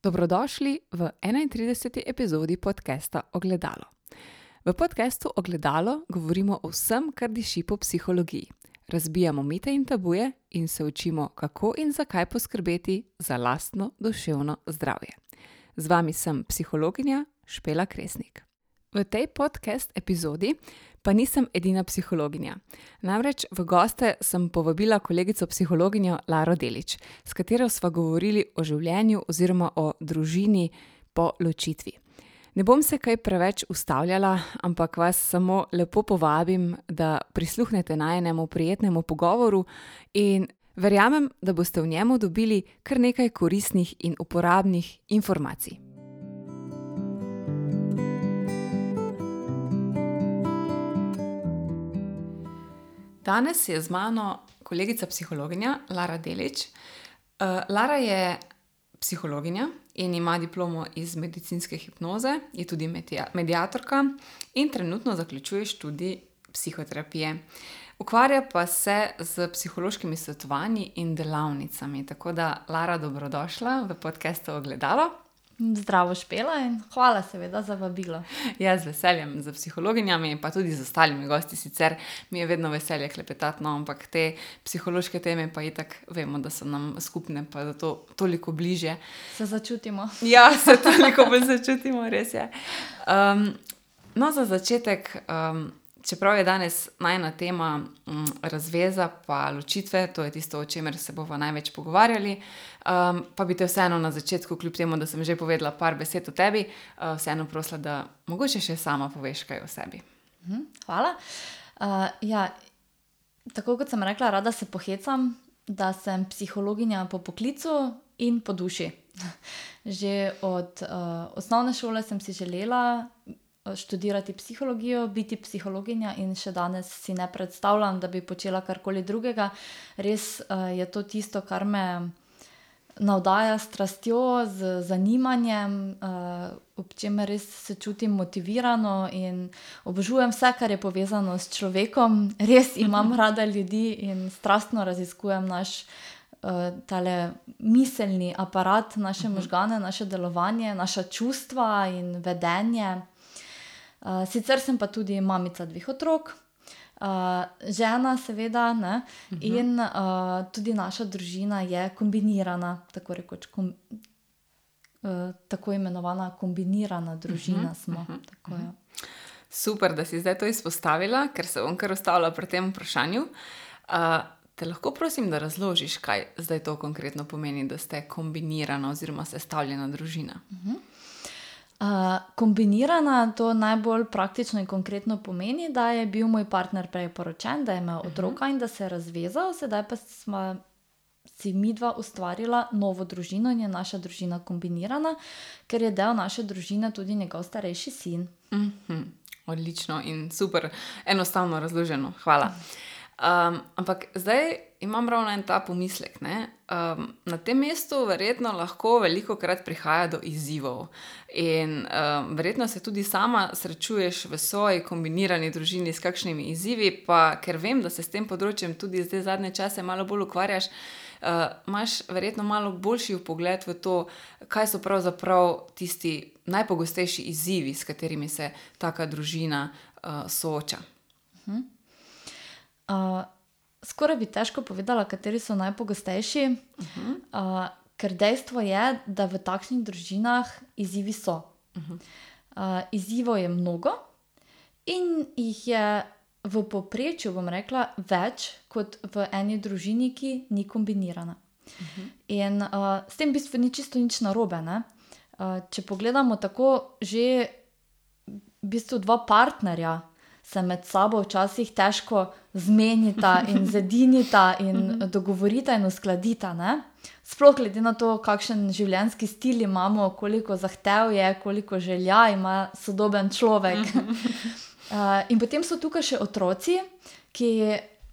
Dobrodošli v 31. epizodi podcasta Ogledalo. V podkastu Ogledalo govorimo o vsem, kar diši po psihologiji. Razbijamo mite in tabuje in se učimo, kako in zakaj poskrbeti za lastno duševno zdravje. Z vami sem psihologinja Špela Kresnik. V tej podcast epizodi pa nisem edina psihologinja. Namreč v goste sem povabila kolegico psihologinjo Laro Delič, s katero sva govorili o življenju oziroma o družini po ločitvi. Ne bom se kaj preveč ustavljala, ampak vas samo lepo povabim, da prisluhnete najnemu prijetnemu pogovoru in verjamem, da boste v njemu dobili kar nekaj koristnih in uporabnih informacij. Danes je z mano kolegica psihologinja Lara Delič. Uh, Lara je psihologinja in ima diplomo iz medicinske hipnoze, je tudi medijatorka in trenutno zaključuje študij psihoterapije. Ukvarja pa se z psihološkimi svetovanji in delavnicami. Tako da, Lara, dobrodošla v podkastu Ogledalo. Zdravo, špela in hvala, seveda, za vabilo. Ja, z veseljem, za psihologinjami, pa tudi z ostalimi gosti. Sicer mi je vedno veselje klepetati, no, ampak te psihološke teme, pa je tako, vemo, da so nam skupne, pa da to toliko bliže. Se začutimo. Ja, se toliko bolj začutimo, res je. Um, no, za začetek. Um, Čeprav je danes najna tema um, razveza, pa ločitve, to je tisto, o čemer se bomo največ pogovarjali. Um, pa bi te vseeno na začetku, kljub temu, da sem že povedala par besed o tebi, uh, vseeno prosila, da mogoče še sama poveš kaj o sebi. Mhm, hvala. Uh, ja, tako kot sem rekla, rada se pohecam, da sem psihologinja po poklicu in po duši. Že od uh, osnovne šole sem si želela študirati psihologijo, biti psihologinja in še danes si ne predstavljam, da bi počela karkoli drugega. Res uh, je to tisto, kar me navdaja s strastjo, z zanimanjem, uh, ob čemer res se čutim motivirano in obožujem vse, kar je povezano s človekom. Res imam rada ljudi in strastno raziskujem naš. Tale miselni aparat, naše mhm. možgane, naše delovanje, naša čustva in vedenje. Uh, sicer sem pa tudi mamica dveh otrok, uh, žena, seveda, uh -huh. in uh, tudi naša družina je kombinirana, tako rekoč, kom, uh, tako imenovana kombinirana družina. Uh -huh. smo, uh -huh. Tako, ja. Super, da si zdaj to izpostavila, ker se bom kar ostala pri tem vprašanju. Uh, te lahko prosim, da razložiš, kaj zdaj to konkretno pomeni, da ste kombinirana oziroma sestavljena družina. Uh -huh. Uh, kombinirana to najbolj praktično in konkretno pomeni, da je bil moj partner prej poročen, da je imel mhm. otroka uh -huh. in da se je razvezal, sedaj pa smo si mi dva ustvarila novo družino in je naša družina kombinirana, ker je del naše družine tudi njegov starejši sin. Uh mhm. -huh. Odlično in super, enostavno razloženo. Hvala. Uh -huh. Um, ampak zdaj imam ravno en ta pomislek. Um, na tem mestu verjetno lahko veliko krat prihaja do izzivov. In um, verjetno se tudi sama srečuješ v svoji kombinirani družini s kakšnimi izzivi, pa ker vem, da se s tem področjem tudi zdaj zadnje čase malo bolj ukvarjaš. Uh, Máš verjetno malo boljši pogled v to, kaj so pravzaprav tisti najpogostejši izzivi, s katerimi se taka družina uh, sooča. Uh -huh. Uh, skoraj bi težko povedala, kateri so najpogostejši, uh -huh. uh, ker dejstvo je, da v takšnih družinah izzivi so. Uh -huh. uh, izzivov je mnogo in jih je v povprečju, bom rekla, več kot v eni družini, ki ni kombinirana. Uh -huh. In uh, s tem v bistvu ni čisto nič narobe. Uh, če pogledamo tako, že v bistvu dva partnerja se med sabo včasih težko zmenita in zedinita in mhm. dogovorita in uskladita. Ne? Sploh glede na to, kakšen življenjski stil imamo, koliko zahtev je, koliko želja ima sodoben človek. Uh, in potem so tukaj še otroci, ki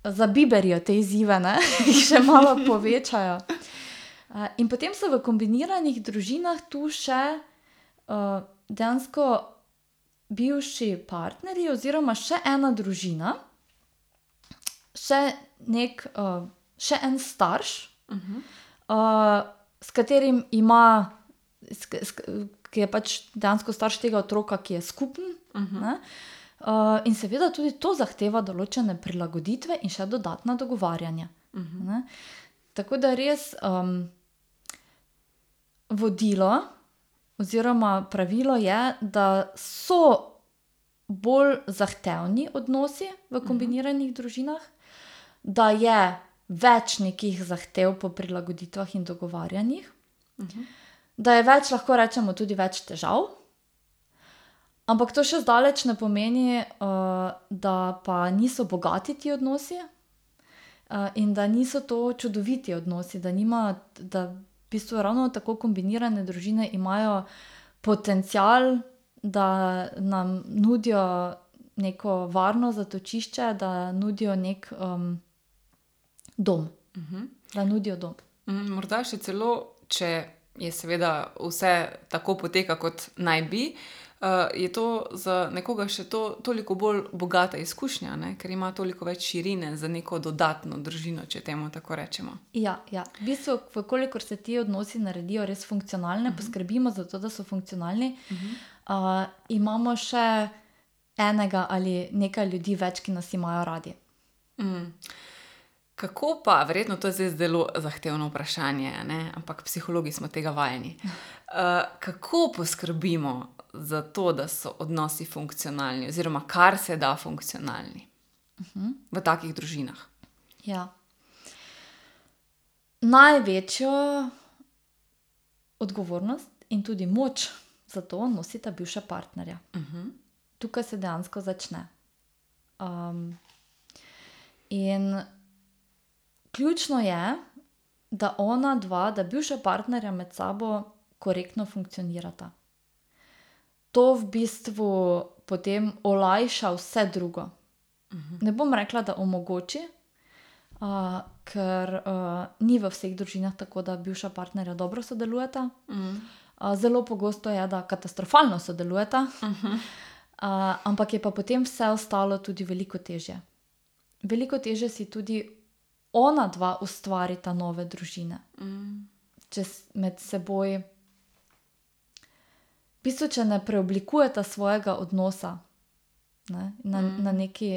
zabiberijo te izzive, ki še malo povečajo. Uh, in potem so v kombiniranih družinah tu še uh, dejansko bivši partnerji, oziroma še ena družina, še, nek, uh, še en starš, uh -huh. uh, s katerim ima sk, sk, ki je pač dejansko starš tega otroka, ki je skupen. Uh -huh. uh, in seveda tudi to zahteva določene prilagoditve in še dodatna dogovarjanja. Uh -huh. Tako da res um, vodilo oziroma pravilo je, da so bolj zahtevni odnosi v kombiniranih uh -huh. družinah, da je več nekih zahtev po prilagoditvah in dogovarjanjih, uh -huh. da je več, lahko rečemo, tudi več težav. Ampak to še zdaleč ne pomeni, uh, da pa niso bogati ti odnosi uh, in da niso to čudoviti odnosi, da, nima, da v bistvu ravno tako kombinirane družine imajo potencial, da nam nudijo neko varno zatočišče, da nudijo nek. Dom, uh mhm. -huh. da nudijo dom. Mm, morda še celo, če je seveda vse tako poteka, kot naj bi. Uh, je to za nekoga še to, toliko bolj bogata izkušnja, ne? ker ima toliko več širine za neko dodatno družino, če temu tako rečemo. Ja, ja. v bistvu, kolikor se ti odnosi naredijo res funkcionalne, uh mhm. -huh. poskrbimo za to, da so funkcionalni, uh -huh. uh, imamo še enega ali nekaj ljudi več, ki nas imajo radi. Mm. Kako pa, verjetno to je zdaj zelo zahtevno vprašanje, ne? ampak psihologi smo tega vajeni. Uh, kako poskrbimo za to, da so odnosi funkcionalni, oziroma kar se da funkcionalni uh mhm. -huh. v takih družinah? Ja. Največjo odgovornost in tudi moč za to nosita bivša partnerja. Uh mhm. -huh. Tukaj se dejansko začne. Um, in ključno je, da ona dva, da bivša partnerja med sabo korektno funkcionirata. To v bistvu potem olajša vse drugo. Uh mhm. -huh. Ne bom rekla, da omogoči, uh, ker uh, ni v vseh družinah tako, da bivša partnerja dobro sodelujeta. Uh zelo pogosto je, da katastrofalno sodelujeta, uh ampak je pa potem vse ostalo tudi veliko težje. Veliko teže si tudi ona dva ustvarita nove družine. Mm. Če med seboj, v bistvu, če ne preoblikujeta svojega odnosa ne, na, mm. na neki,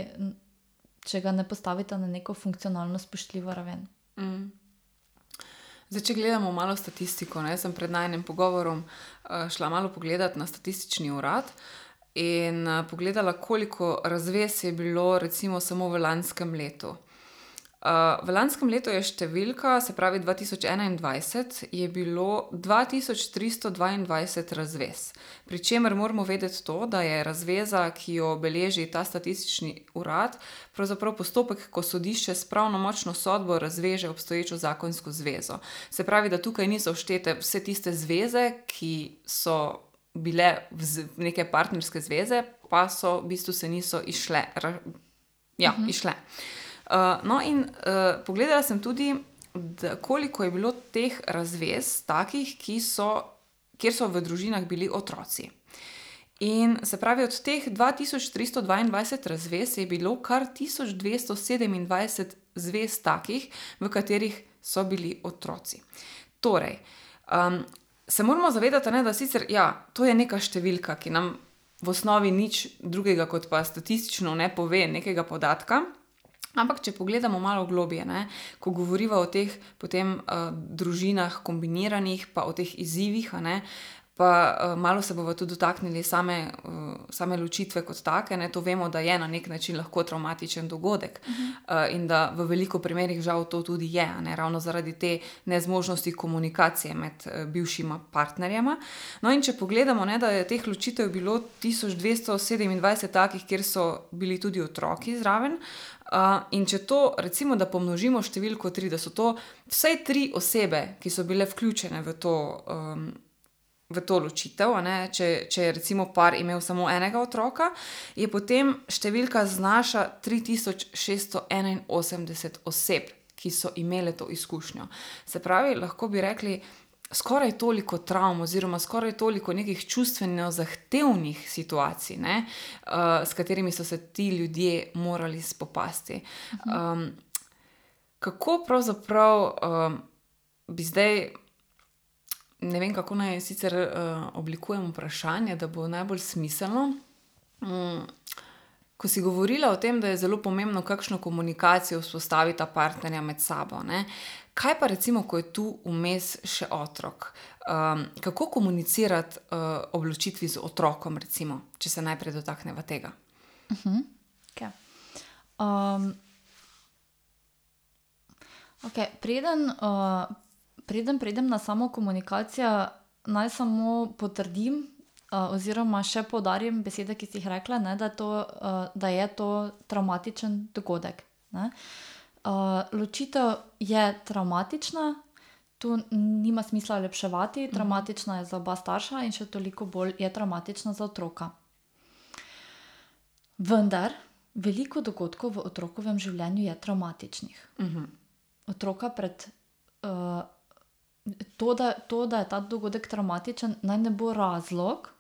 če ga ne postavita na neko funkcionalno spoštljivo raven. Mm. Zdaj, če gledamo malo statistiko, ne, sem pred najmenjim pogovorom uh, šla malo pogledat na statistični urad in uh, pogledala, koliko razvez je bilo, recimo, samo v lanskem letu. Uh, v lanskem letu je številka, se pravi 2021, je bilo 2322 razvez. Pričemer moramo vedeti to, da je razveza, ki jo beleži ta statistični urad, pravzaprav postopek, ko sodišče s pravnomočno sodbo razveže obstoječo zakonsko zvezo. Se pravi, da tukaj niso vštete vse tiste zveze, ki so bile neke partnerske zveze, pa so v bistvu se niso išle. Ja, uh mhm. -huh. išle. Uh, no, in uh, pogledala sem tudi, da, koliko je bilo teh razvez, takih, so, kjer so v družinah bili otroci. In se pravi, od teh 2322 razvez je bilo kar 1227 zvez takih, v katerih so bili otroci. Torej, um, se moramo zavedati, ne, da sicer, ja, to je neka številka, ki nam v osnovi nič drugega kot pa statistično ne pove nekega podatka. Ampak, če pogledamo malo globje, ne, ko govorimo o teh potem, uh, družinah, kombiniranih, pa o teh izzivih, ne, pa uh, malo se bomo tudi dotaknili same, uh, same ločitve kot take. Ne, to vemo, da je na nek način lahko traumatičen dogodek uh -huh. uh, in da v veliko primerih žal to tudi je, ne, ravno zaradi te nezmožnosti komunikacije med uh, bivšima partnerjema. No, in če pogledamo, ne, da je teh ločitev bilo 1227 takih, kjer so bili tudi otroki zraven. Uh, in če to, recimo, da pomnožimo številko tri, da so to vsaj tri osebe, ki so bile vključene v to, um, v to ločitev, če je recimo par imel samo enega otroka, je potem številka znaša 3681 oseb, ki so imele to izkušnjo. Se pravi, lahko bi rekli, skoraj toliko travm, oziroma skoraj toliko nekih čustveno zahtevnih situacij, ne, uh, s katerimi so se ti ljudje morali spopasti. Um, kako pravzaprav um, bi zdaj ne vem, kako naj sicer uh, oblikujem vprašanje, da bo najbolj smiselno. Um, ko si govorila o tem, da je zelo pomembno, kakšno komunikacijo vzpostavi ta partnerja med sabo. Ne? Kaj pa recimo, ko je tu vmes še otrok? Um, kako komunicirati uh, ob ločitvi z otrokom, recimo, če se najprej dotaknemo tega? Uh -huh. okay. um, okay, preden, uh, preden pridem na samo komunikacijo, naj samo potrdim, uh, oziroma še podarim besede, ki si jih rekla, ne, da, to, uh, da je to traumatičen dogodek. Ne. Uh, ločitev je traumatična, tu nima smisla lepševati, mhm. traumatična je za oba starša in še toliko bolj je traumatična za otroka. Vendar veliko dogodkov v otrokovem življenju je traumatičnih. Uh mhm. -huh. Otroka pred. Uh, to, da, to, da je ta dogodek traumatičen, naj ne bo razlog,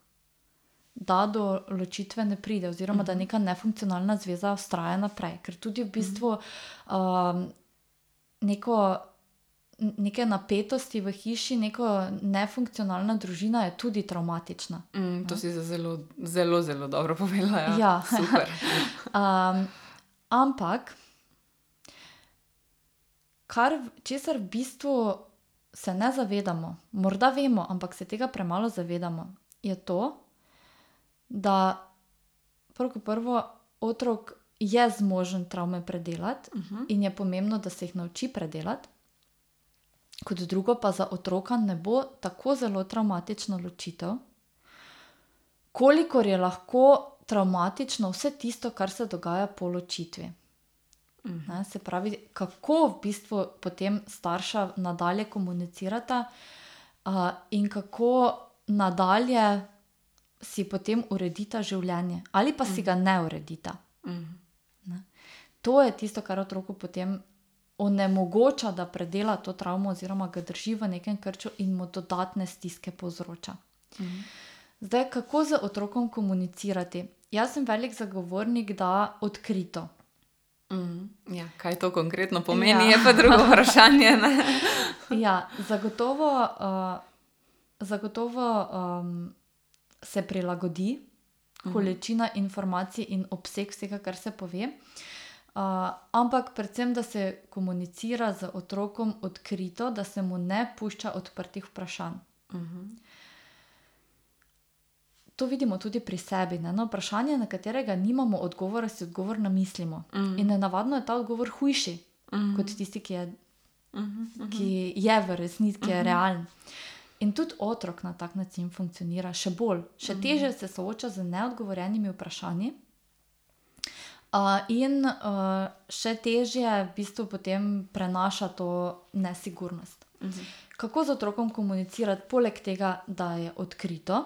da do ločitve ne pride, oziroma uh -huh. da mhm. neka nefunkcionalna zveza ustraja naprej. Ker tudi v bistvu uh -huh. um, neko neke napetosti v hiši, neka nefunkcionalna družina je tudi traumatična. Mm, to ja. si zelo, zelo, zelo dobro povedala. Ja, ja. super. um, ampak, kar, česar v bistvu se ne zavedamo, morda vemo, ampak se tega premalo zavedamo, je to, da prvo otrok je zmožen travme predelati uh mhm. -huh. in je pomembno, da se jih nauči predelati kot drugo pa za otroka ne bo tako zelo traumatična ločitev, kolikor je lahko traumatično vse tisto, kar se dogaja po ločitvi. Mhm. Ne, se pravi, kako v bistvu potem starša nadalje komunicirata uh, in kako nadalje si potem uredita življenje, ali pa si mhm. ga ne uredita. Mhm. Ne. To je tisto, kar otroku potem onemogoča, da predela to travmo, oziroma ga drži v nekem krču in mu dodatne stiske povzroča. Mhm. Zdaj, kako z otrokom komunicirati? Jaz sem velik zagovornik, da odkrito. Mm, ja, kaj to konkretno pomeni, ja. je pa drugo vprašanje. ja, zagotovo uh, zagotovo um, se prilagodi mm. količina informacij in obseg vsega, kar se pove. Uh, ampak predvsem, da se komunicira z otrokom odkrito, da se mu ne pušča odprtih vprašanj. Uh mhm. -huh. To vidimo tudi pri sebi. Ne? Na vprašanje, na katerega nimamo odgovora, si odgovor namislimo. Uh mhm. -huh. In navadno je ta odgovor hujši uh mhm. -huh. kot tisti, ki je, uh -huh. ki je v resnici, ki je uh realen. In tudi otrok na tak način funkcionira še bolj, še teže se sooča z neodgovorjenimi vprašanji. Uh, in uh, še težje v bistvu potem prenaša to nesigurnost. Uh mhm. -huh. Kako z otrokom komunicirati, poleg tega, da je odkrito,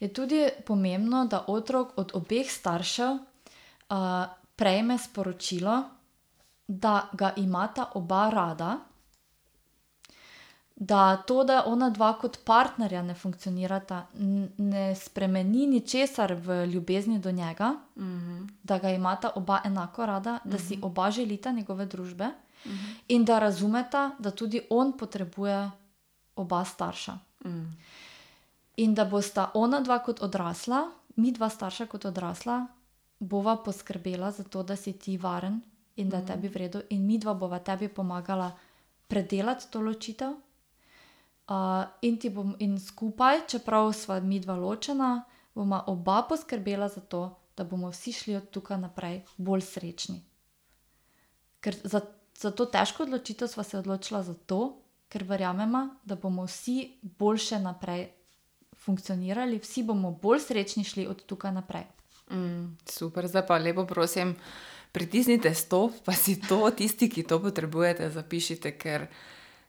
je tudi pomembno, da otrok od obeh staršev uh, prejme sporočilo, da ga imata oba rada da to, da ona dva kot partnerja ne funkcionirata, ne spremeni ničesar v ljubezni do njega, mm -hmm. da ga imata oba enako rada, mm -hmm. da si mhm. oba želita njegove družbe mm -hmm. in da razumeta, da tudi on potrebuje oba starša. Mm. In da bosta ona dva kot odrasla, mi dva starša kot odrasla, bova poskrbela za to, da si ti varen in da je tebi v redu, in mi dva bova tebi pomagala predelati to ločitev. Uh, in ti bom in skupaj, čeprav smo mi dva ločena, bomo oba poskrbela za to, da bomo vsi šli od tukaj naprej bolj srečni. Ker za, za to težko odločitev smo se odločila zato, ker verjamemo, da bomo vsi boljše naprej funkcionirali, vsi bomo bolj srečni šli od tukaj naprej. Mm, super, zdaj pa lepo prosim, pritisnite stop, pa si to, tisti, ki to potrebujete, zapišite.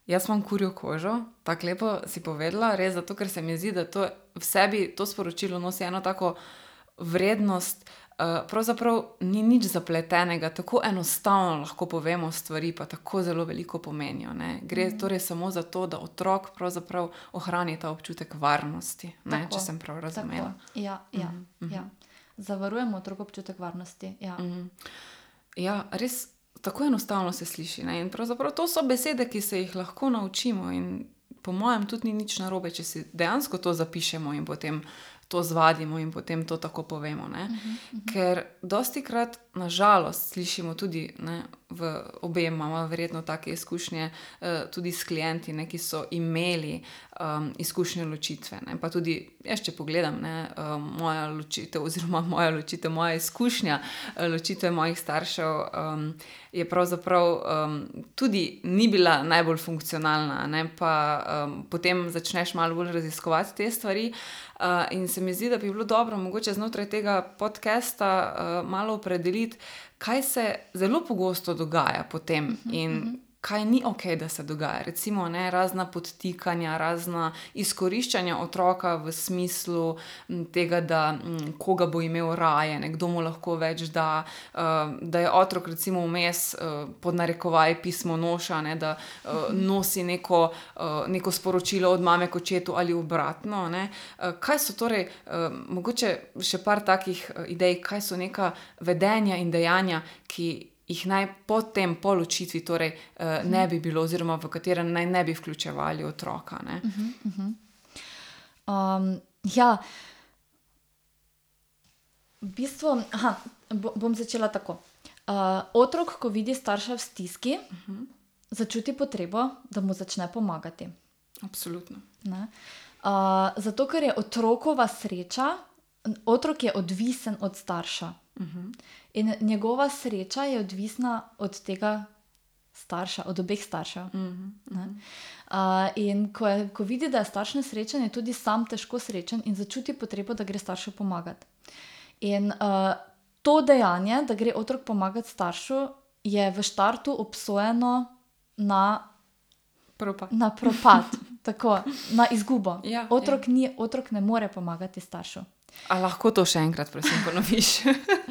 Jaz imam kurjo kožo, tako lepo si povedala, res zato, ker se mi zdi, da to v sebi to sporočilo nosi eno tako vrednost. Uh, pravzaprav ni nič zapletenega, tako enostavno lahko povemo stvari, pa tako zelo veliko pomenijo. Ne? Gre mm. torej samo za to, da otrok ohrani ta občutek varnosti, tako, če sem prav razumela. Ja, ja, mm -hmm. ja. Zavarujemo otrok občutek varnosti. Ja, mm -hmm. ja res tako enostavno se sliši. Ne? In pravzaprav to so besede, ki se jih lahko naučimo. In po mojem, tudi ni nič narobe, če si dejansko to zapišemo in potem to zvadimo in potem to tako povemo. Uh -huh, uh -huh. Ker dosti krat, nažalost, slišimo tudi, ne, v obema imamo verjetno take izkušnje, uh, tudi s klienti, ne, ki so imeli um, izkušnje ločitve. Ne, pa tudi, jaz, če pogledam, ne, uh, moja ločitev, oziroma moja ločitev, moja izkušnja uh, ločitve mojih staršev. Um, Je pravzaprav um, tudi ni bila najbolj funkcionalna, ne? pa um, potem začneš malo bolj raziskovati te stvari. Uh, in se mi zdi, da bi bilo dobro, mogoče znotraj tega podcasta uh, malo opredeliti, kaj se zelo pogosto dogaja potem -huh, in -huh kaj ni ok, da se dogaja. Recimo, ne, razna podtikanja, razna izkoriščanja otroka v smislu tega, da koga bo imel raje, kdo mu lahko več da, uh, da je otrok, recimo, vmes uh, pod narekovaj pismo noša, ne, da uh, nosi neko, neko sporočilo od mame k očetu ali obratno. Uh, kaj so torej, mogoče še par takih idej, kaj so neka vedenja in dejanja, ki jih naj potem po ločitvi torej, uh, ne bi bilo, oziroma v katerem naj ne bi vključevali otroka. Uh -huh, uh -huh. Um, ja, v bistvu aha, bom začela tako. Uh, otrok, ko vidi starša v stiski, uh -huh. začuti potrebo, da mu začne pomagati. Absolutno. Uh, zato, ker je otrokova sreča, otrok je odvisen od starša. Uh mhm. -huh. In njegova sreča je odvisna od tega starša, od obeh staršev. Uh -huh. uh, in ko, je, ko vidi, da je starš nesrečen, je tudi sam težko srečen in začuti potrebo, da gre staršu pomagati. In uh, to dejanje, da gre otrok pomagati staršu, je v štartu obsojeno na propad. Na, propad tako, na izgubo. Ja, otrok, ja. Ni, otrok ne more pomagati staršu. A lahko to še enkrat, prosim, ponoviš?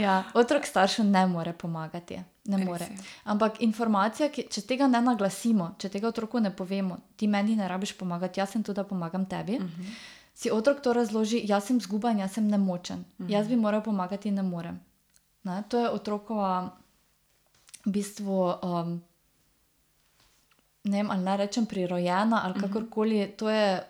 ja, otrok staršu ne more pomagati. Ne more. Ampak informacija, ki, če tega ne naglasimo, če tega otroku ne povemo, ti meni ne rabiš pomagati, jaz sem tu, da pomagam tebi. Uh mhm. -huh. Si otrok to razloži, jaz sem zguban, jaz sem nemočen. Uh mhm. -huh. Jaz bi moral pomagati ne morem. Ne? To je otrokova, v bistvu, um, ne vem, ali naj rečem, prirojena ali mhm. kakorkoli. Uh -huh. To je.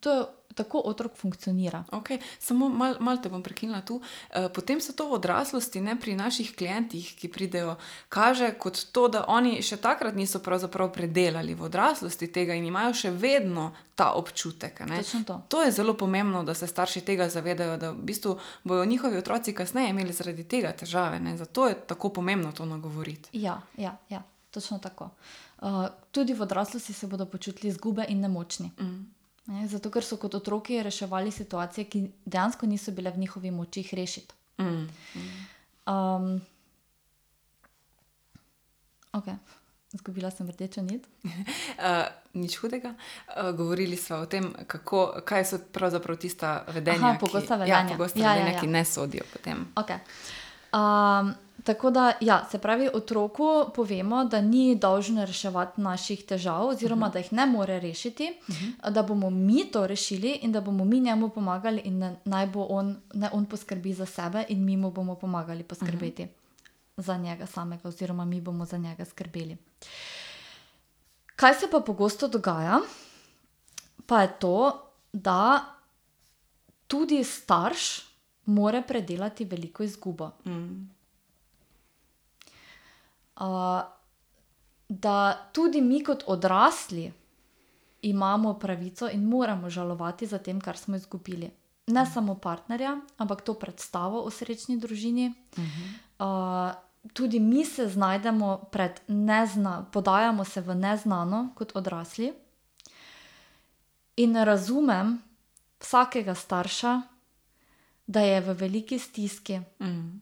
To je tako otrok funkcionira. Okay. Samo malo mal te bom prekinila tu. E, potem so to v odraslosti, ne pri naših klientih, ki pridejo, kaže kot to, da oni še takrat niso pravzaprav predelali v odraslosti tega in imajo še vedno ta občutek. To. to je zelo pomembno, da se starši tega zavedajo, da v bistvu bodo njihovi otroci kasneje imeli zaradi tega težave. Ne? Zato je tako pomembno to nagovoriti. Ja, ja, ja točno tako. Uh, tudi v odraslosti se bodo počutili izgube in nemočni. Mm. Ne, zato, ker so kot otroci reševali situacije, ki dejansko niso bile v njihovi moči rešiti. Mm. Um, okay. Zgubila sem rdečo nit. uh, nič hudega. Uh, govorili smo o tem, kako, kaj so pravzaprav tista vedenja, Aha, pogosta ki, vedenja. Ja, pogosta ja, vedenja ja, ja. ki ne sodijo potem. Okay. Um, Tako da, ja, se pravi, otroku povemo, da ni dolžen reševati naših težav, oziroma uh mhm. -huh. da jih ne more rešiti, uh mhm. -huh. da bomo mi to rešili in da bomo mi njemu pomagali, in naj bo on, ne on poskrbi za sebe, in mi mu bomo pomagali poskrbeti uh -huh. za njega samega, oziroma mi bomo za njega skrbeli. Kaj se pa pogosto dogaja, pa je to, da tudi starš more predelati veliko izgubo. Uh mhm. -huh da tudi mi, kot odrasli, imamo pravico in moramo žalovati za tem, kar smo izgubili. Ne mm. samo partnerja, ampak to predstavo o srečni družini. -hmm. uh, tudi mi se znajdemo pred neznanim, podajamo se v neznano, kot odrasli. In razumem vsakega starša, da je v veliki stiski. Mm.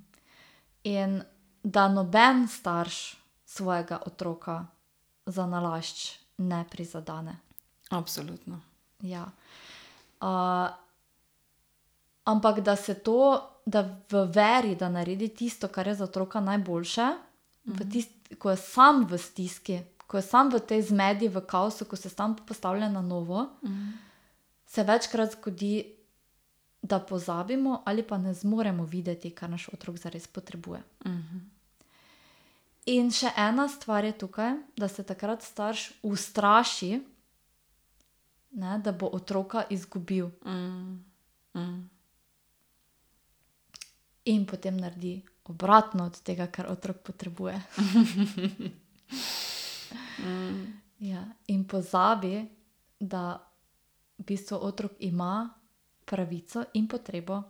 In da noben starš svojega otroka za nalašč ne prizadene. Absolutno. Ja. Uh, ampak da se to, da v veri, da naredi tisto, kar je za otroka najboljše, -hmm. tist, ko je sam v stiski, ko je sam v tej zmedi, v kaosu, ko se tam postavlja na novo, -hmm. se večkrat zgodi, da pozabimo ali pa ne zmoremo videti, kar naš otrok zares potrebuje. Mm. In še ena stvar je tukaj, da se takrat starš ustraši, ne, da bo otroka izgubil Mm. Mm. in potem naredi obratno od tega, kar otrok potrebuje. Mm. Ja, in pozabi, da v bistvu otrok ima pravico in potrebo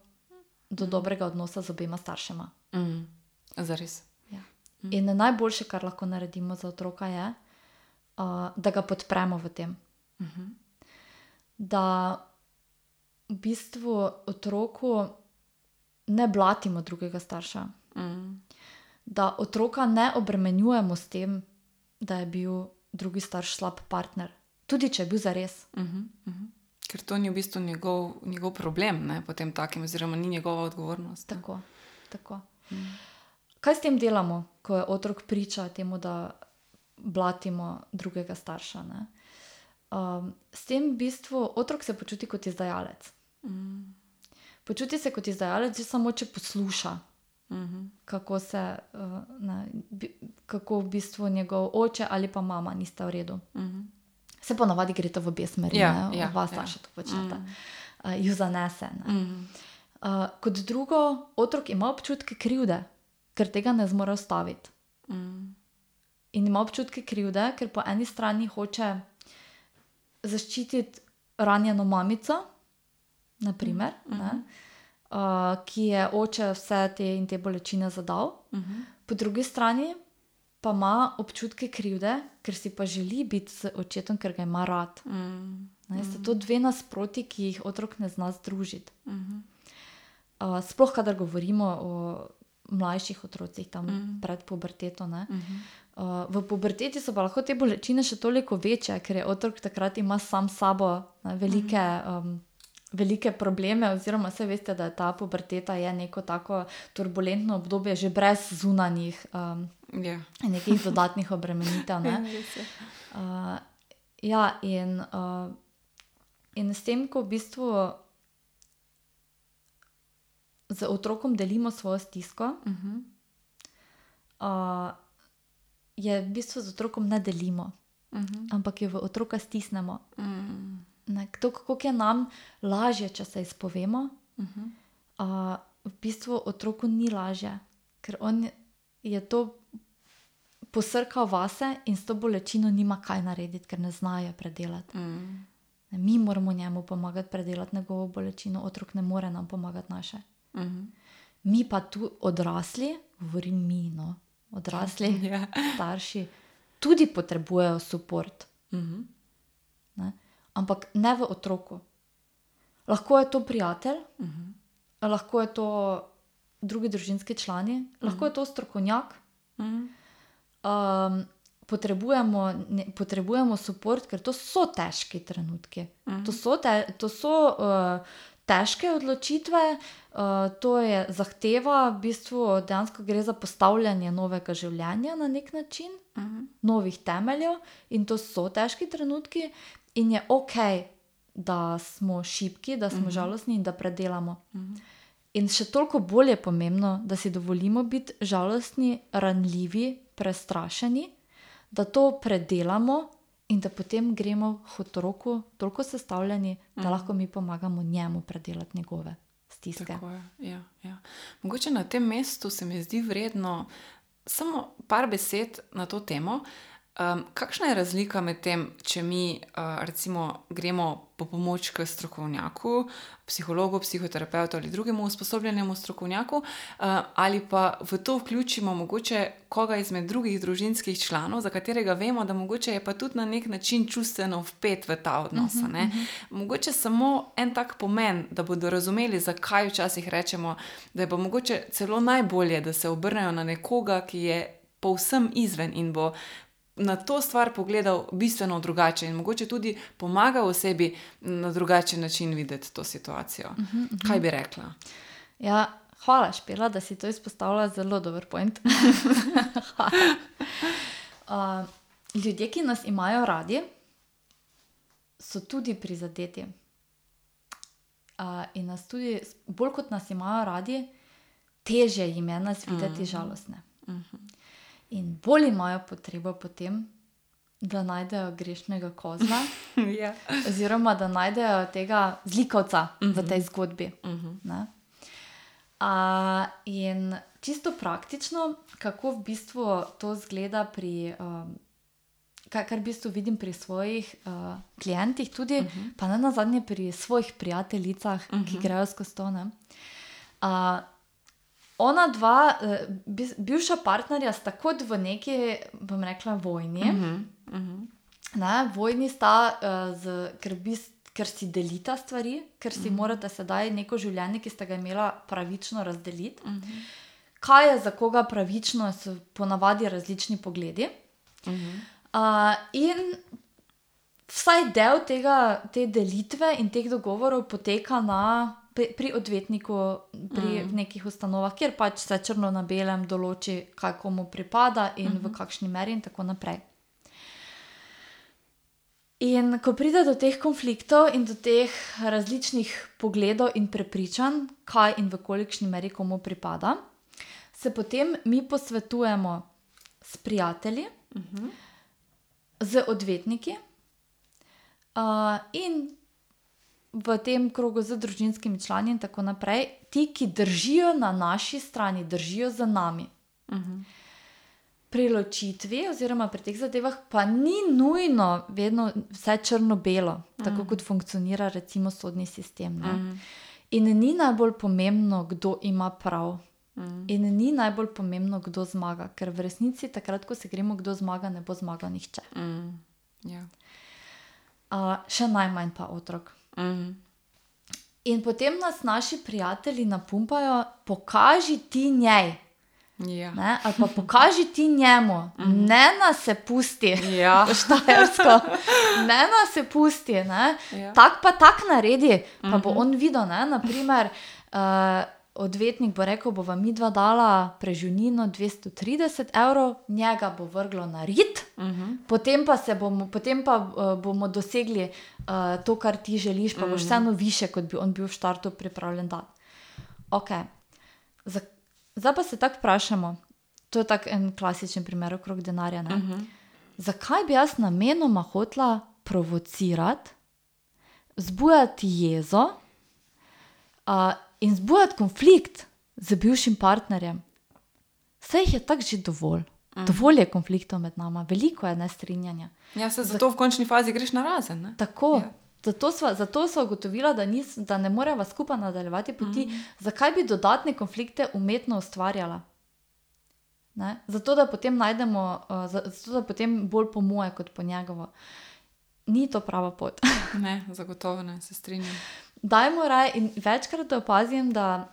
do dobrega odnosa z obema staršema. Mm. Zares. Ja. In najboljše, kar lahko naredimo za otroka, je, uh, da ga podpremo v tem. Mhm. Da v bistvu otroku ne blatimo drugega starša, Mm. da otroka ne obremenjujemo s tem, da je bil drugi starš slab partner, tudi če je bil zares. Mhm. Mhm. Ker to ni v bistvu njegov, njegov problem, ne, potem takim, oziroma ni njegova odgovornost. Tako, tako. Kaj s tem delamo, ko je otrok priča temu, da blatimo drugega starša? ne? Um, s tem v bistvu otrok se počuti kot izdajalec. Mm. Počuti se kot izdajalec že samo, če posluša, Mhm. kako, se, uh, ne, kako v bistvu njegov oče ali pa mama nista v redu. Mhm. Se ponavadi gre to v obe smeri, Ja, ne? ja, oba ja. starša to počneta. Mm. Uh, ju zanese. Ne? Mhm. Uh, kot drugo, otrok ima občutke krivde, ker tega ne zmore ustaviti. Mm. In ima občutke krivde, ker po eni strani hoče zaščititi ranjeno mamico, naprimer, mm -hmm. uh, ki je oče vse te in te bolečine zadal, Mhm. po drugi strani pa ima občutke krivde, ker si pa želi biti z očetom, ker ga ima rad. Mm. Ne, sta to dve nasproti, ki jih otrok ne zna združiti. Mhm. Uh, sploh, kadar govorimo o mlajših otrocih, tam mm. pred puberteto. Ne, Mhm. Uh, v puberteti so pa lahko te bolečine še toliko večje, ker je otrok takrat ima sam sabo ne, velike, um, velike probleme, oziroma vse veste, da je ta puberteta je neko tako turbulentno obdobje, že brez zunanjih um, Ja. nekih dodatnih obremenitev. Ne. Je. Uh, ja, in, uh, in s tem, ko v bistvu z otrokom delimo svojo stisko, Mhm. uh, je v bistvu z otrokom ne delimo, Mhm. ampak jo v otroka stisnemo. Mm. Ne, To, kako je nam lažje, če se izpovemo, Mhm. uh, v bistvu otroku ni lažje, ker on je to posrkal vase in s to bolečino nima kaj narediti, ker ne znajo predelati. Mm. Mi moramo njemu pomagati predelati njegovo bolečino, otrok ne more nam pomagati naše. Mhm. Mi pa tu odrasli, govorim mi, no, odrasli, Ja. starši, tudi potrebujejo podporo, Mhm. ampak ne v otroku. Lahko je to prijatelj, Mhm. lahko je to drugi družinski člani, lahko je to strokovnjak. Mhm. Um, potrebujemo ne, potrebujemo podporo, ker to so težki trenutki. Mhm. To so, te, to so uh, težke odločitve, uh, to je zahteva, v bistvu dejansko gre za postavljanje novega življenja na nek način, Mhm. novih temeljev, in to so težki trenutki, in je ok, da smo šipki, da smo Mhm. žalostni in da predelamo. Mhm. In še toliko bolj je pomembno, da si dovolimo biti žalostni, ranljivi, prestrašeni, da to predelamo in da potem gremo k otroku toliko sestavljeni, da Mhm. lahko mi pomagamo njemu predelati njegove stiske. Tako je. Ja, ja. Mogoče na tem mestu se mi zdi vredno samo par besed na to temo. Um, kakšna je razlika med tem, če mi uh, recimo gremo po pomoč k strokovnjaku, psihologu, psihoterapeutu ali drugemu usposobljenemu strokovnjaku, uh, ali pa v to vključimo mogoče koga izmed drugih družinskih članov, za katerega vemo, da mogoče je pa tudi na nek način čustveno vpet v ta odnos. Uh -huh. Mogoče samo en tak pomen, da bodo razumeli, zakaj včasih rečemo, da je pa mogoče celo najbolje, da se obrnejo na nekoga, ki je povsem izven in bo na to stvar pogledal bistveno drugače in mogoče tudi pomagal osebi na drugačen način videti to situacijo. Uh -huh, uh -huh. Kaj bi rekla? Ja, hvala, Špela, da si to izpostavila, zelo dober point. uh, ljudje, ki nas imajo radi, so tudi prizadeti. Uh, in nas tudi, bolj kot nas imajo radi, teže jim je nas videti mm. žalostne. Mhm. In bolj imajo potrebo potem, da najdejo grešnega kozla, ja. oziroma da najdejo tega zlikovca uh -huh. v tej zgodbi. Uh -huh. Ne? A, in čisto praktično, kako v bistvu to zgleda pri. Um, Kar, kar v bistvu vidim pri svojih uh, klientih, tudi, uh -huh. pa ne na zadnje pri svojih prijateljicah, uh -huh. ki grejo skozi to. Uh, ona dva, uh, bivša partnerja, sta kot v neki, bom rekla, vojni. Uh -huh. Uh -huh. Ne, vojni sta, uh, z, ker, bis, ker si delita stvari, ker si uh -huh. morate sedaj neko življenje, ki ste ga imela, pravično razdeliti. Uh -huh. Kaj je za koga pravično, so ponavadi različni pogledi. Uh -huh. uh, in vsaj del tega, te delitve in teh dogovorov poteka na. Pri odvetniku, pri mm. nekih ustanovah, kjer pač se črno na belem določi, kaj komu pripada in mm -hmm. v mhm. kakšni meri, in tako naprej. In ko pride do teh konfliktov in do teh različnih pogledov in prepričanj, kaj in v kolikšni meri komu pripada, se potem mi posvetujemo s prijatelji, uh -huh. z odvetniki uh, in v tem krogu z družinskimi člani in tako naprej, ti, ki držijo na naši strani, držijo za nami. Uh -huh pri ločitvi, oziroma pri teh zadevah, pa ni nujno vedno vse črno-belo, mm. tako kot funkcionira recimo sodni sistem. Mm. In ni najbolj pomembno, kdo ima prav. Mm. In ni najbolj pomembno, kdo zmaga, ker v resnici, takrat, ko se gremo, kdo zmaga, ne bo zmagal nihče. Mm. Yeah. Ja. Uh, še najmanj pa otrok. Mm. In potem nas naši prijatelji napumpajo, pokaži ti njej. Ja. Ne, ali pa pokaži ti njemu, mm. ne nas se pusti, ja. štajersko, ne nas se pusti. Ja. Tako pa tak naredi, pa mm -hmm. bo mhm. on videl. Ne, naprimer, uh, odvetnik bo rekel, bo vam mi dva dala prežunino 230 evrov, njega bo vrglo na rit, mm -hmm. potem pa, bomo, potem pa uh, bomo dosegli uh, to, kar ti želiš, pa mm -hmm. boš mhm. vseeno više, kot bi on bil v štartu pripravljen dati. Okay. Zdaj pa se tako vprašamo, to je tako en klasičen primer okrog denarja. Uh mhm. -huh. Zakaj bi jaz namenoma hotla provocirati, zbujati jezo uh, in zbujati konflikt z bivšim partnerjem? Vse jih je tako že dovolj. -huh. Dovolj je konfliktov med nami, veliko je nestrinjanja. Ja, se zato v končni fazi greš na razen. Ne? Tako. Ja. Zato, sva, zato so ugotovila, da, nis, da ne moreva skupaj nadaljevati poti. Mm. Zakaj bi dodatne konflikte umetno ustvarjala? Ne? Zato, da potem najdemo, uh, zato, da potem bolj po moje, kot po njegovo. Ni to prava pot. ne, zagotovo ne, se strinjam. Dajmo raj in večkrat opazim, da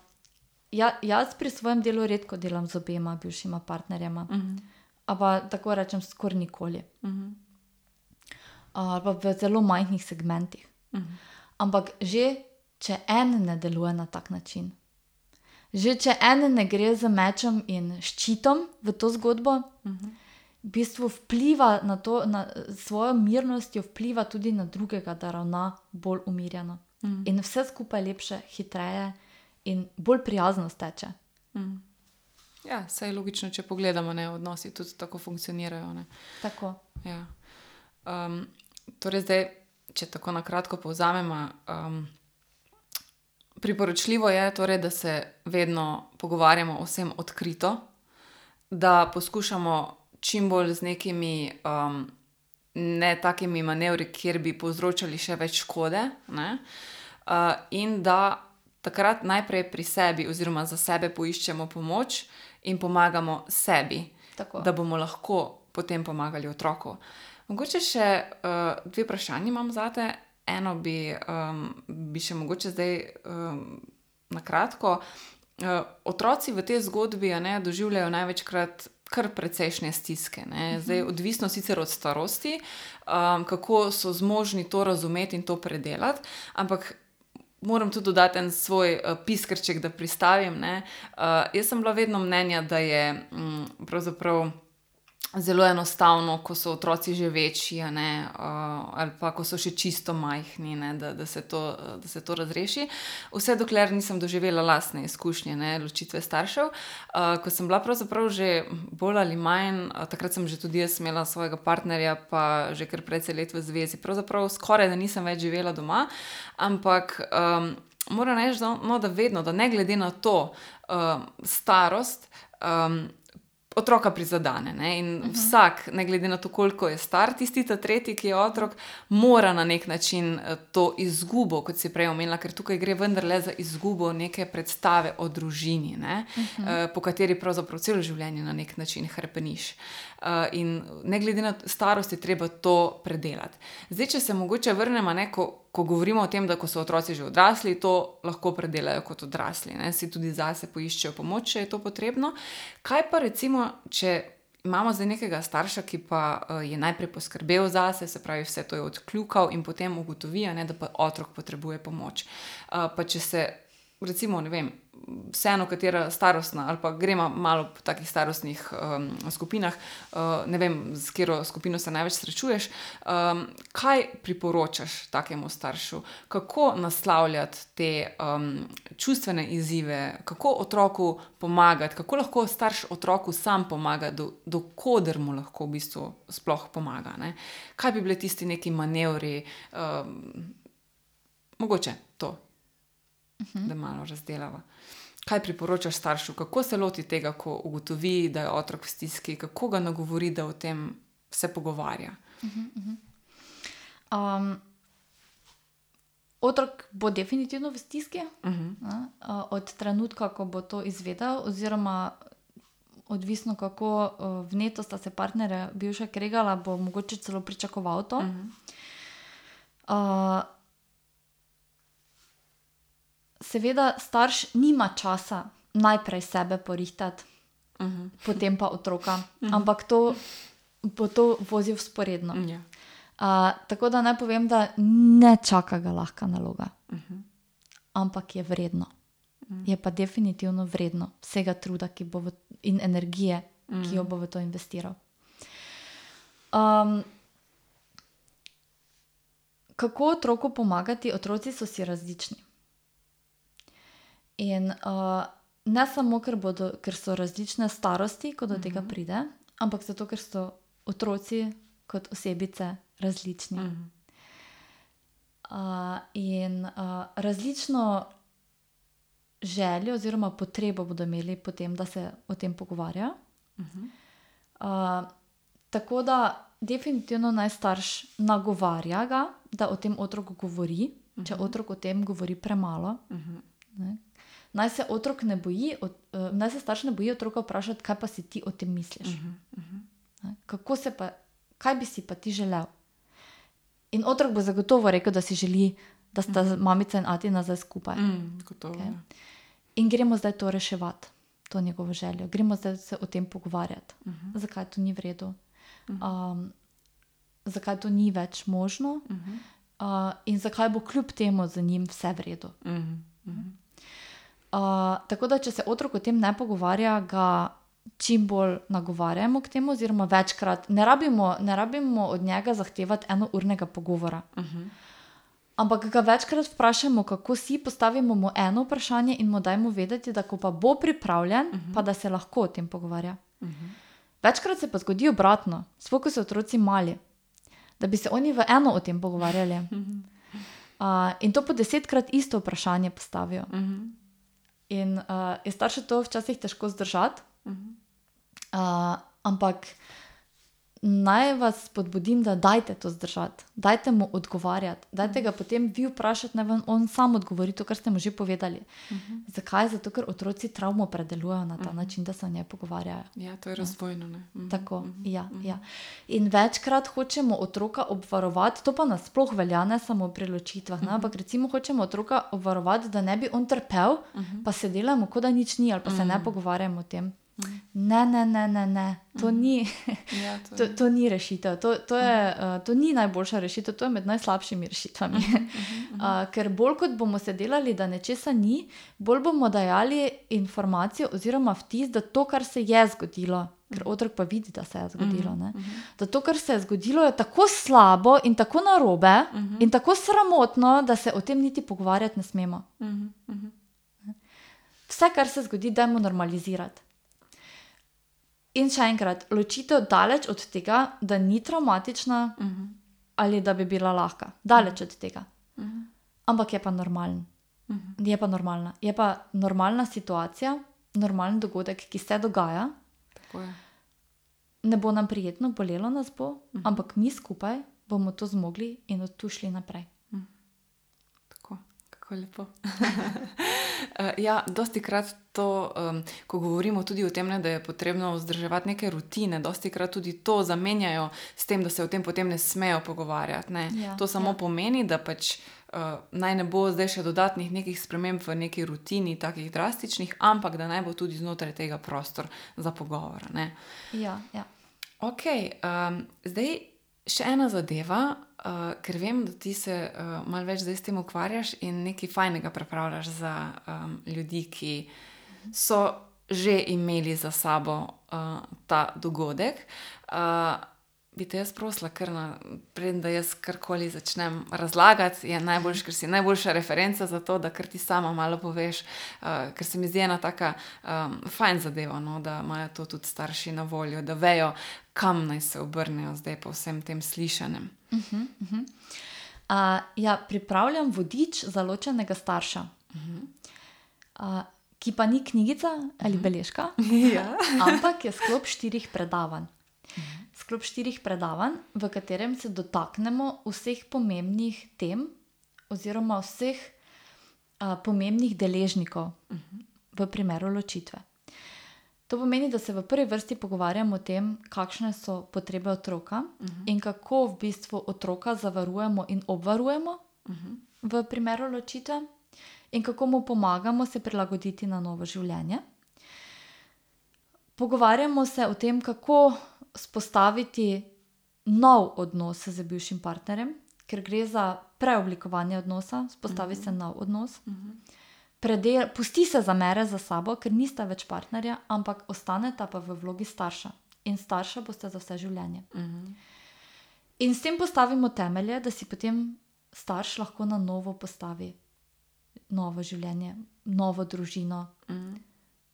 ja, jaz pri svojem delu redko delam z obema bivšima partnerjema. Mm -hmm. Ampak tako rečem, skoraj nikoli. Mm -hmm ali pa v zelo majhnih segmentih. Uh mhm. -huh. Ampak že če en ne deluje na tak način, že če en ne gre z mečem in ščitom v to zgodbo, uh -huh. v bistvu vpliva na to, na svojo mirnostjo, vpliva tudi na drugega, da ravna bolj umirjeno. -huh. In vse skupaj lepše, hitreje in bolj prijazno steče. -huh. Ja, vse je logično, če pogledamo, da odnosi tudi tako funkcionirajo. Ne? Tako. Ja. Um, torej, zdaj, če tako na kratko povzamemo, um, priporočljivo je, torej, da se vedno pogovarjamo o vsem odkrito, da poskušamo čim bolj z nekimi um, ne takimi manevri, kjer bi povzročali še več škode, uh, in da takrat najprej pri sebi, oziroma za sebe, poiščemo pomoč in pomagamo sebi, tako. da bomo lahko potem pomagali otroku. Mogoče še uh, dve vprašanje imam za te. Eno bi, um, bi še mogoče zdaj um, na kratko. Uh, otroci v tej zgodbi ne, doživljajo največkrat kar precejšnje stiske. Ne. Zdaj, mhm. odvisno sicer od starosti, um, kako so zmožni to razumeti in to predelati, ampak moram tudi dodati en svoj uh, piskrček, da pristavim. Uh, jaz sem bila vedno mnenja, da je um, pravzaprav zelo enostavno, ko so otroci že večji, ne, uh, ali pa ko so še čisto majhni, ne, da, da, se to, da se to razreši. Vse dokler nisem doživela lastne izkušnje, ne, ločitve staršev. Uh, ko sem bila pravzaprav že bolj ali manj, uh, takrat sem že tudi jaz imela svojega partnerja, pa že kar precej let v zvezi. Pravzaprav skoraj da nisem več živela doma, ampak. Um, Moram reči, da, no, da vedno, da ne glede na to uh, starost, um, otroka prizadene. Ne? In uh mhm. -huh. vsak, ne glede na to, koliko je star, tisti ta tretji, ki je otrok, mora na nek način eh, to izgubo, kot si prej omenila, ker tukaj gre vendarle za izgubo neke predstave o družini, uh -huh. uh, po kateri pravzaprav celo življenje na nek način hrpeniš. Uh, in ne glede na starost, je treba to predelati. Zdaj, če se mogoče vrnemo neko ko govorimo o tem, da ko so otroci že odrasli, to lahko predelajo kot odrasli, ne? si tudi zase poiščejo pomoč, če je to potrebno. Kaj pa recimo, če imamo zdaj nekega starša, ki pa uh, je najprej poskrbel zase, se pravi, vse to je odkljukal in potem ugotovi, ne, da pa otrok potrebuje pomoč. Uh, pa če se, recimo, ne vem, vseeno, katera starostna, ali pa gremo malo po takih starostnih um, skupinah, uh, ne vem, z katero skupino se največ srečuješ. Um, kaj priporočaš takemu staršu, kako naslavljati te um, čustvene izzive, kako otroku pomagati, kako lahko starš otroku sam pomaga, dokoder do mu lahko v bistvu sploh pomaga. Ne? Kaj bi bili tisti neki manevri, um, mogoče to. -huh. da malo razdelava. Kaj priporočaš staršu, kako se loti tega, ko ugotovi, da je otrok v stiski, kako ga nagovori, da o tem se pogovarja? Uh -huh, uh -huh. Um, otrok bo definitivno v stiski uh -huh. uh, od trenutka, ko bo to izvedel, oziroma odvisno, kako uh, vneto sta se partnerja bivša kregala, bo mogoče celo pričakoval to. Uh -huh. uh, seveda, starš nima časa najprej sebe porihtati, uh mhm. -huh. potem pa otroka, uh mhm. -huh. ampak to bo to vozil sporedno. Uh, tako da naj povem, da ne čaka ga lahka naloga, uh mhm. -huh. ampak je vredno. Uh -huh. Je pa definitivno vredno vsega truda v, in energije, uh -huh. ki jo bo v to investiral. Um, kako otroku pomagati? Otroci so si različni. In uh, ne samo, ker, bodo, ker so različne starosti, ko do tega mhm. pride, ampak zato, ker so otroci kot osebice različni. Uh, in uh, različno željo oziroma potrebo bodo imeli potem, da se o tem pogovarja. Uh, tako da definitivno naj starš nagovarja ga, da o tem otroku govori, če otrok o tem govori premalo. Ne, naj se otrok ne boji, od, uh, naj se starš ne boji otroka vprašati, kaj pa si ti o tem misliš. Uh -huh, uh -huh. Kako se pa, kaj bi si pa ti želel? In otrok bo zagotovo rekel, da si želi, da sta uh -huh. mamica in ati nazaj skupaj. Mm, gotovo, okay? Ja. In gremo zdaj to reševati, to njegovo željo, gremo zdaj se o tem pogovarjati, uh -huh. zakaj to ni v redu, uh -huh. um, zakaj to ni več možno, uh -huh. uh, in zakaj bo kljub temu za njim vse v redu. Uh -huh. Uh -huh tako da, če se otrok o tem ne pogovarja, ga čim bolj nagovarjamo k temu, oziroma večkrat ne rabimo, ne rabimo od njega zahtevati enournega pogovora. Uh -huh. Ampak ga večkrat vprašamo, kako si postavimo mu eno vprašanje in mu dajmo vedeti, da ko pa bo pripravljen, uh -huh. pa da se lahko o tem pogovarja. Uh -huh. Večkrat se pa zgodi obratno, sploh ko so otroci mali, da bi se oni v eno o tem pogovarjali. Uh -huh. uh, in to po desetkrat isto vprašanje postavijo. Uh -huh. In uh, je starše to včasih težko zdržati, uh -huh. uh, ampak naj vas spodbudim, da dajte to zdržati, dajte mu odgovarjati, dajte ga potem vi vprašati, naj vam on sam odgovori to, kar ste mu že povedali. Uh mhm. -huh. Zakaj? Zato, ker otroci travmo predelujejo na ta uh mhm. -huh. način, da se o njej pogovarjajo. Ja, to je razvojno. Uh -huh. Tako, uh -huh. ja, ja. In večkrat hočemo otroka obvarovati, to pa nasploh velja, ne samo pri ločitvah, uh -huh. ampak recimo hočemo otroka obvarovati, da ne bi on trpel, uh -huh. pa se delamo, kot da nič ni, ali pa se uh -huh. ne pogovarjamo o tem. Ne, ne, ne, ne, ne. To, mm. ni, ja, to, to, to ni rešitev. To, to, je, uh, to ni najboljša rešitev, to je med najslabšimi rešitvami. Uh, ker bolj kot bomo se delali, da nečesa ni, bolj bomo dajali informacijo oziroma vtis, da to, kar se je zgodilo, ker otrok pa vidi, da se je zgodilo. Ne? Da to, kar se je zgodilo, je tako slabo in tako narobe in tako sramotno, da se o tem niti pogovarjati ne smemo. Vse, kar se zgodi, dajmo normalizirati. In še enkrat, ločitev daleč od tega, da ni traumatična ali da bi bila lahka. Daleč od tega. Ampak je pa normalen. Je pa normalna. Je pa normalna situacija, normalen dogodek, ki se dogaja. Ne bo nam prijetno, bolelo nas bo, ampak mi skupaj bomo to zmogli in od tu šli naprej. Tako, kako lepo. Eh, ja, dosti krat to, um, ko govorimo tudi o tem, ne, da je potrebno vzdrževati neke rutine, dosti krat tudi to zamenjajo s tem, da se o tem potem ne smejo pogovarjati. Ne. Ja, to samo ja. pomeni, da pač uh, naj ne bo zdaj še dodatnih nekih sprememb v neki rutini, takih drastičnih, ampak da naj bo tudi znotraj tega prostor za pogovor. Ne. Ja, ja. Ok, um, zdaj še ena zadeva, uh, ker vem, da ti se uh, malo več zdaj s tem ukvarjaš in nekaj fajnega pripravljaš za um, ljudi, ki so že imeli za sabo uh, ta dogodek. Uh, Bi te jaz prosila, ker preden da jaz karkoli začnem razlagati, je najboljš, ker si najboljša referenca za to, da kar ti sama malo poveš, uh, ker se mi zdi ena taka um, fajn zadeva, no, da imajo to tudi starši na voljo, da vejo, kam naj se obrnejo zdaj po vsem tem slišanem. Uh, ja, pripravljam vodič za ločenega starša, uh, ki pa ni knjigica ali beležka, Ja. ampak je sklop štirih predavanj. Sklop štirih predavanj, v katerem se dotaknemo vseh pomembnih tem, oziroma vseh uh, pomembnih deležnikov v primeru ločitve. To pomeni, da se v prvi vrsti pogovarjamo o tem, kakšne so potrebe otroka in kako v bistvu otroka zavarujemo in obvarujemo v primeru ločitve, in kako mu pomagamo se prilagoditi na novo življenje. Pogovarjamo se o tem, kako spostaviti nov odnos z bivšim partnerjem, ker gre za preoblikovanje odnosa, spostavi se nov odnos. Predel, pusti se zamere za sabo, ker nista več partnerja, ampak ostaneta pa v vlogi starša. In starša boste za vse življenje. In s tem postavimo temelje, da si potem starš lahko na novo postavi novo življenje, novo družino,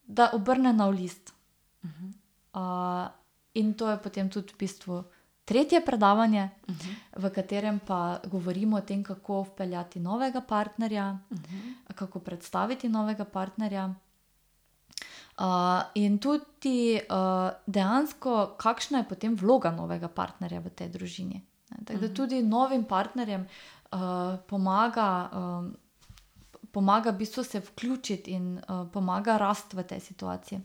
da obrne nov list. Uh, in to je potem tudi v bistvu tretje predavanje, v katerem pa govorimo o tem, kako vpeljati novega partnerja, kako predstaviti novega partnerja. Uh, in tudi uh, dejansko, kakšna je potem vloga novega partnerja v tej družini. Ne, Tako da tudi novim partnerjem uh, pomaga, um, pomaga v bistvu se vključiti in uh, pomaga rasti v tej situaciji.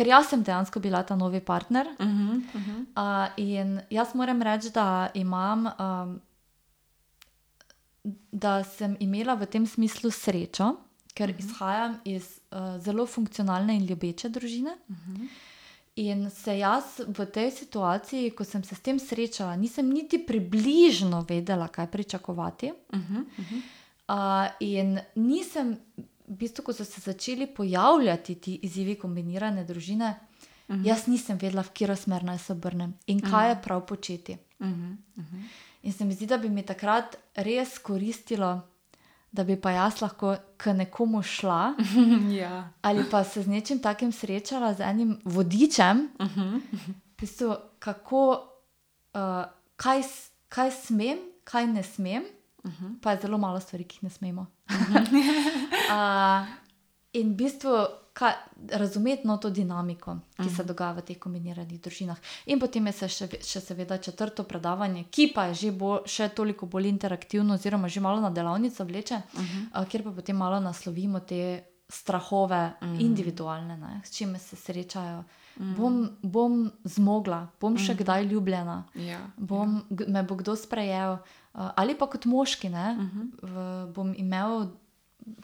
Ker jaz sem dejansko bila ta novi partner. Uh, in jaz moram reči, da imam, um, da sem imela v tem smislu srečo, ker izhajam iz uh, zelo funkcionalne in ljubeče družine. In se jaz v tej situaciji, ko sem se s tem srečala, nisem niti približno vedela, kaj pričakovati. Uh, in nisem, v bistvu, ko so se začeli pojavljati ti izzivi kombinirane družine, uh -huh. jaz nisem vedela, v katero smer naj se obrnem in kaj je prav početi. In se mi zdi, da bi mi takrat res koristilo, da bi pa jaz lahko k nekomu šla ja. ali pa se z nečim takim srečala, z enim vodičem, v bistvu, kako, uh, kaj, kaj smem, kaj ne smem, pa je zelo malo stvari, ki jih ne smemo. uh, in v bistvu kaj, razumeti no, to dinamiko, ki se dogaja v teh kombiniranih družinah. In potem je se še, še seveda četrto predavanje, ki pa je že bo, še toliko bolj interaktivno, oziroma že malo na delavnico vleče, uh, kjer pa potem malo naslovimo te strahove, individualne, ne, s čime se srečajo. Bom, bom zmogla, bom še kdaj ljubljena Ja. bom, g- me bo kdo sprejel, uh, ali pa kot moški, ne, v, bom imel,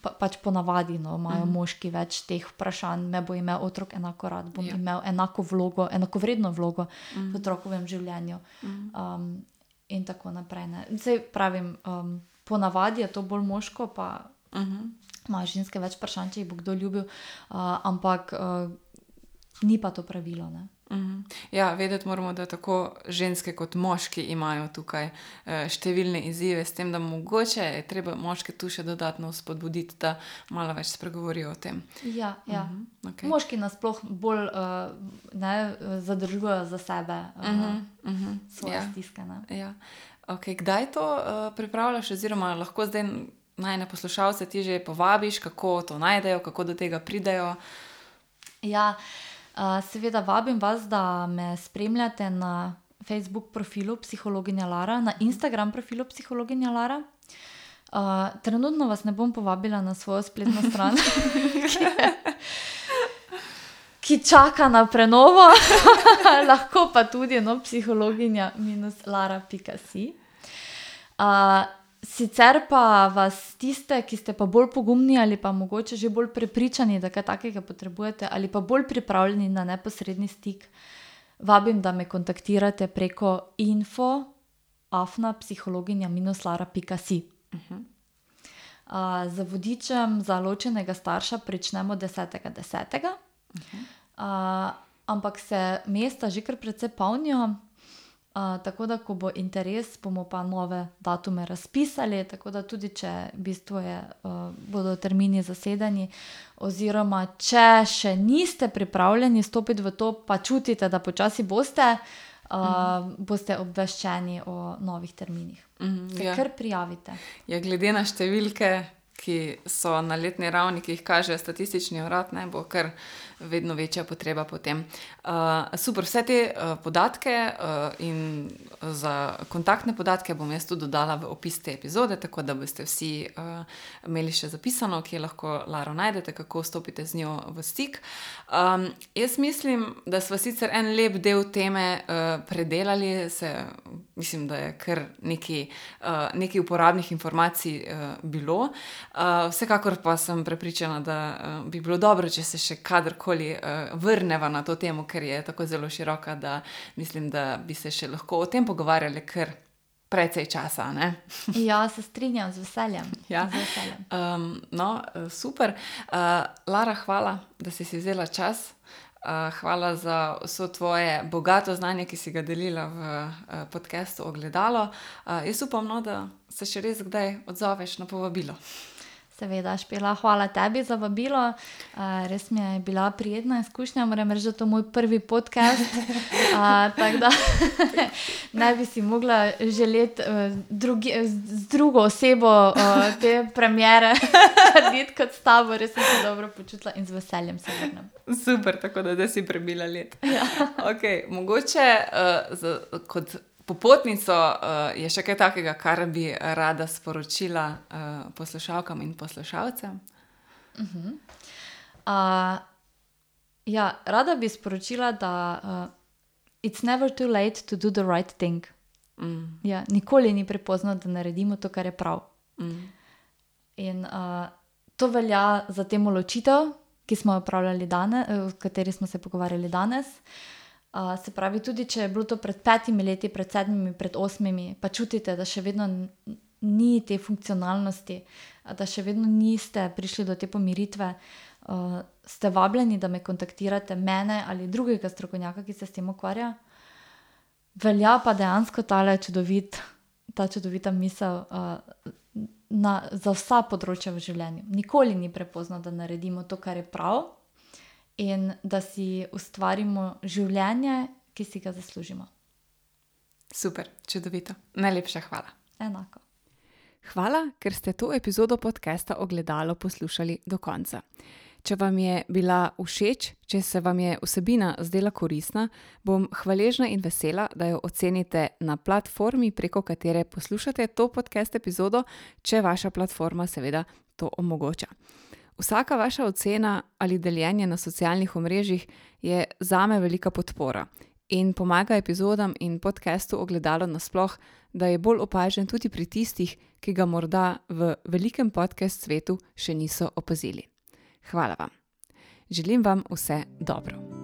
pa, pač ponavadi no, imajo moški več teh vprašanj, me bo imel otrok enako rad, bom Ja. imel enako vlogo, enako vredno vlogo v otrokovem življenju. Um, in tako naprej. ne. Zdaj pravim, um, ponavadi je to bolj moško, pa imajo ženske več vprašanj, če jih bo kdo ljubil, uh, ampak uh, ni pa to pravilo. Ne. Mhm. Ja, vedeti moramo, da tako ženske kot moški imajo tukaj eh, številne izzive, s tem, da mogoče je treba moške tu še dodatno spodbuditi, da malo več spregovorijo o tem. Ja, ja. Mhm, okej. Moški nasploh bolj uh, ne, zadržujejo za sebe uh, Mhm, mhm, svoje ja. stiske. Ne. Ja. Okay, kdaj to uh, pripravljaš, oziroma lahko zdaj najne poslušalce ti že povabiš, kako to najdejo, kako do tega pridejo? Ja, uh, seveda vabim vas, da me spremljate na Facebook profilu Psihologinja Lara, na Instagram profilu Psihologinja Lara. Uh, trenutno vas ne bom povabila na svojo spletno stran, ki, je, ki čaka na prenovo, lahko pa tudi no, psihologinja-lara.si. Uh, sicer pa vas tiste, ki ste pa bolj pogumni ali pa mogoče že bolj prepričani, da kaj takega potrebujete, ali pa bolj pripravljeni na neposredni stik, vabim, da me kontaktirate preko info afna psihologinja-lara.si. Mhm. Uh, z vodičem za ločenega starša pričnemo 10.10. Uh, ampak se mesta že kar precej polnijo, uh, tako da, ko bo interes, bomo pa nove datume razpisali. Tako da, tudi če v bistvu je, uh, bodo termini zasedeni, oziroma če še niste pripravljeni stopiti v to, pa čutite, da počasi boste, uh, boste obveščeni o novih terminih. Se ja. kar prijavite. Ja, glede na številke, ki so na letni ravni, ki jih kaže statistični urad, ne, bo kar vedno večja potreba po tem. Uh, super, vse te uh, podatke uh, in za kontaktne podatke bom jaz tudi dodala v opis te epizode, tako da boste vsi uh, imeli še zapisano, kje lahko Laro najdete, kako stopite z njo v stik. Um, jaz mislim, da smo sicer en lep del teme uh, predelali, se, mislim, da je kar nekaj, uh, nekaj uporabnih informacij uh, bilo. Uh, vsekakor pa sem prepričana, da uh, bi bilo dobro, če se še kadarkoli uh, vrneva na to temo, ker je tako zelo široka, da mislim, da bi se še lahko o tem pogovarjali kar precej časa. Ja, se strinjam z veseljem. Ja. Z veseljem. Um, no, eh, super. Uh, Lara, hvala, da si si vzela čas. Uh, hvala za vso tvoje bogato znanje, ki si ga delila v uh, podkastu Ogledalo. Uh, jaz upam, no, da se še res kdaj odzoveš na povabilo. Seveda, Špela, hvala tebi za vabilo. Uh, res mi je bila prijetna izkušnja, moram reči, da je to moj prvi podcast. Uh, tako da ne bi si mogla želeti uh, drugi, z drugo osebo uh, te premjere narediti kot s tabo. Res sem se dobro počutila in z veseljem se vrnem. Super, tako da, da si prebila let. Ja. Okay, mogoče uh, za, kot popotnico uh, je še kaj takega, kar bi rada sporočila uh, poslušalkam in poslušalcem. Uh, ja, rada bi sporočila, da uh, it's never too late to do the right thing. Mm, Ja, nikoli ni prepozno, da naredimo to, kar je prav. mm, In uh, to velja za temo ločitev, ki smo jo opravljali danes, o kateri smo se pogovarjali danes. Uh, se pravi, tudi če je bilo to pred petimi leti, pred sedmimi, pred osmimi, pa čutite, da še vedno ni te funkcionalnosti, da še vedno niste prišli do te pomiritve, uh, ste vabljeni, da me kontaktirate, mene ali drugega strokovnjaka, ki se s tem ukvarja. Velja pa dejansko tale čudovit, ta čudovita misel uh, na, za vsa področja v življenju. Nikoli ni prepozno, da naredimo to, kar je prav, in da si ustvarimo življenje, ki si ga zaslužimo. super, čudovito. Najlepša hvala. Enako. Hvala, ker ste to epizodo podcasta Ogledalo poslušali do konca. Če vam je bila všeč, če se vam je vsebina zdela koristna, bom hvaležna in vesela, da jo ocenite na platformi, preko katere poslušate to podcast epizodo, če vaša platforma seveda to omogoča. Vsaka vaša ocena ali deljenje na socialnih omrežjih je zame velika podpora in pomaga epizodam in podkastu ogledalo nasploh, da je bolj opažen tudi pri tistih, ki ga morda v velikem podcast svetu še niso opazili. Hvala vam. Želim vam vse dobro.